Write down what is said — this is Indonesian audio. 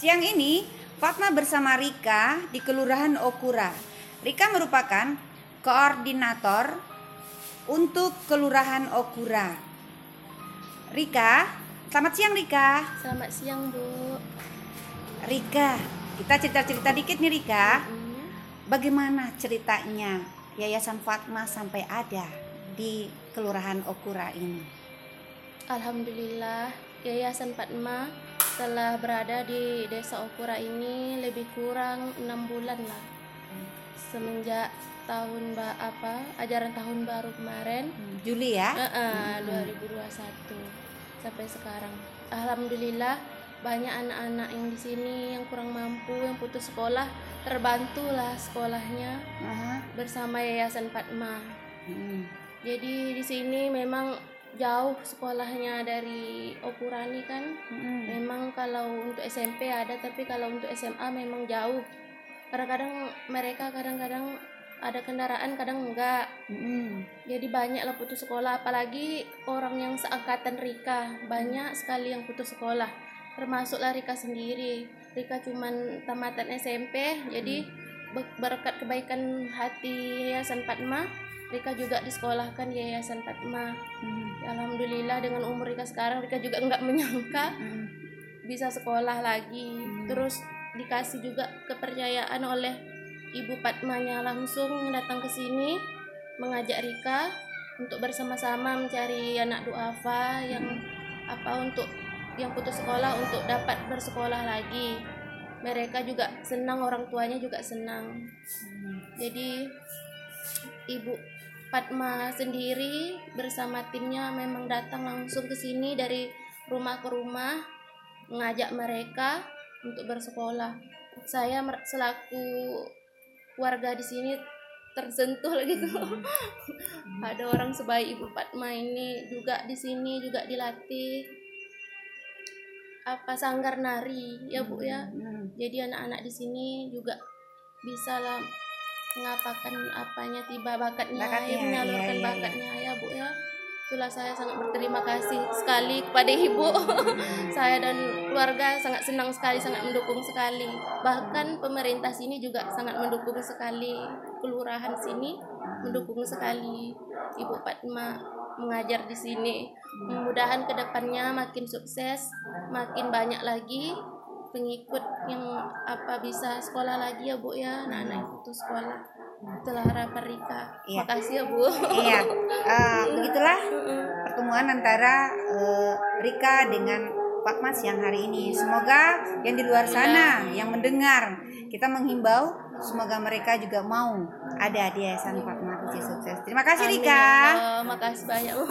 Siang ini, Fatma bersama Rika di Kelurahan Okura. Rika merupakan koordinator untuk Kelurahan Okura. Rika, selamat siang Rika. Selamat siang, Bu. Rika, kita cerita-cerita dikit nih Rika. Hmm. Bagaimana ceritanya Yayasan Fatma sampai ada di Kelurahan Okura ini? Alhamdulillah, Yayasan Fatma telah berada di Desa Okura ini lebih kurang enam bulan lah. Semenjak tahun ba apa ajaran tahun baru kemarin, Juli ya? eh, eh, 2021 sampai sekarang. Alhamdulillah banyak anak-anak yang di sini yang kurang mampu, yang putus sekolah, terbantulah sekolahnya Aha. bersama Yayasan Fatma. Hmm. Jadi di sini memang jauh sekolahnya dari Okurani kan. Hmm. Memang kalau untuk SMP ada tapi kalau untuk SMA memang jauh. Kadang-kadang mereka kadang-kadang ada kendaraan, kadang enggak. Hmm. Jadi banyak lah putus sekolah apalagi orang yang seangkatan Rika. Banyak sekali yang putus sekolah. Termasuklah Rika sendiri. Rika cuman tamatan SMP. Jadi be- berkat kebaikan hati Yayasan Fatma, Rika juga disekolahkan di Yayasan Fatma. Hmm. Alhamdulillah dengan umur Rika sekarang Rika juga nggak menyangka Hmm. bisa sekolah lagi. Terus dikasih juga kepercayaan oleh Ibu Fatmanya langsung datang ke sini mengajak Rika untuk bersama-sama mencari anak duafa yang apa untuk yang putus sekolah untuk dapat bersekolah lagi. Mereka juga senang, orang tuanya juga senang. Jadi Ibu Fatma sendiri bersama timnya memang datang langsung ke sini dari rumah ke rumah mengajak mereka untuk bersekolah. Saya selaku warga di sini tersentuh gitu. Ada orang sebaik Ibu Fatma ini juga di sini juga dilatih apa sanggar nari ya Bu ya. Hmm. Jadi anak-anak di sini juga bisa lah mengapakan apanya tiba bakatnya, Bakatnya, ya, menyalurkan iya, iya, iya. bakatnya ya Bu ya. Itulah saya sangat berterima kasih sekali kepada Ibu. saya dan keluarga sangat senang sekali, sangat mendukung sekali. Bahkan pemerintah sini juga sangat mendukung sekali. Kelurahan sini mendukung sekali Ibu Fatma mengajar di sini. Mudah-mudahan ke depannya makin sukses, makin banyak lagi pengikut yang apa bisa sekolah lagi ya bu ya? Nah anak itu sekolah. Itulah harapan Rika. Iya. makasih ya bu. Iya. Uh, begitulah pertemuan antara uh, Rika dengan Pak Mas yang hari ini. Semoga yang di luar sana iya. yang mendengar kita menghimbau semoga mereka juga mau ada di Yayasan Pak Mas sukses. Terima kasih Rika. Ya terima makasih banyak bu.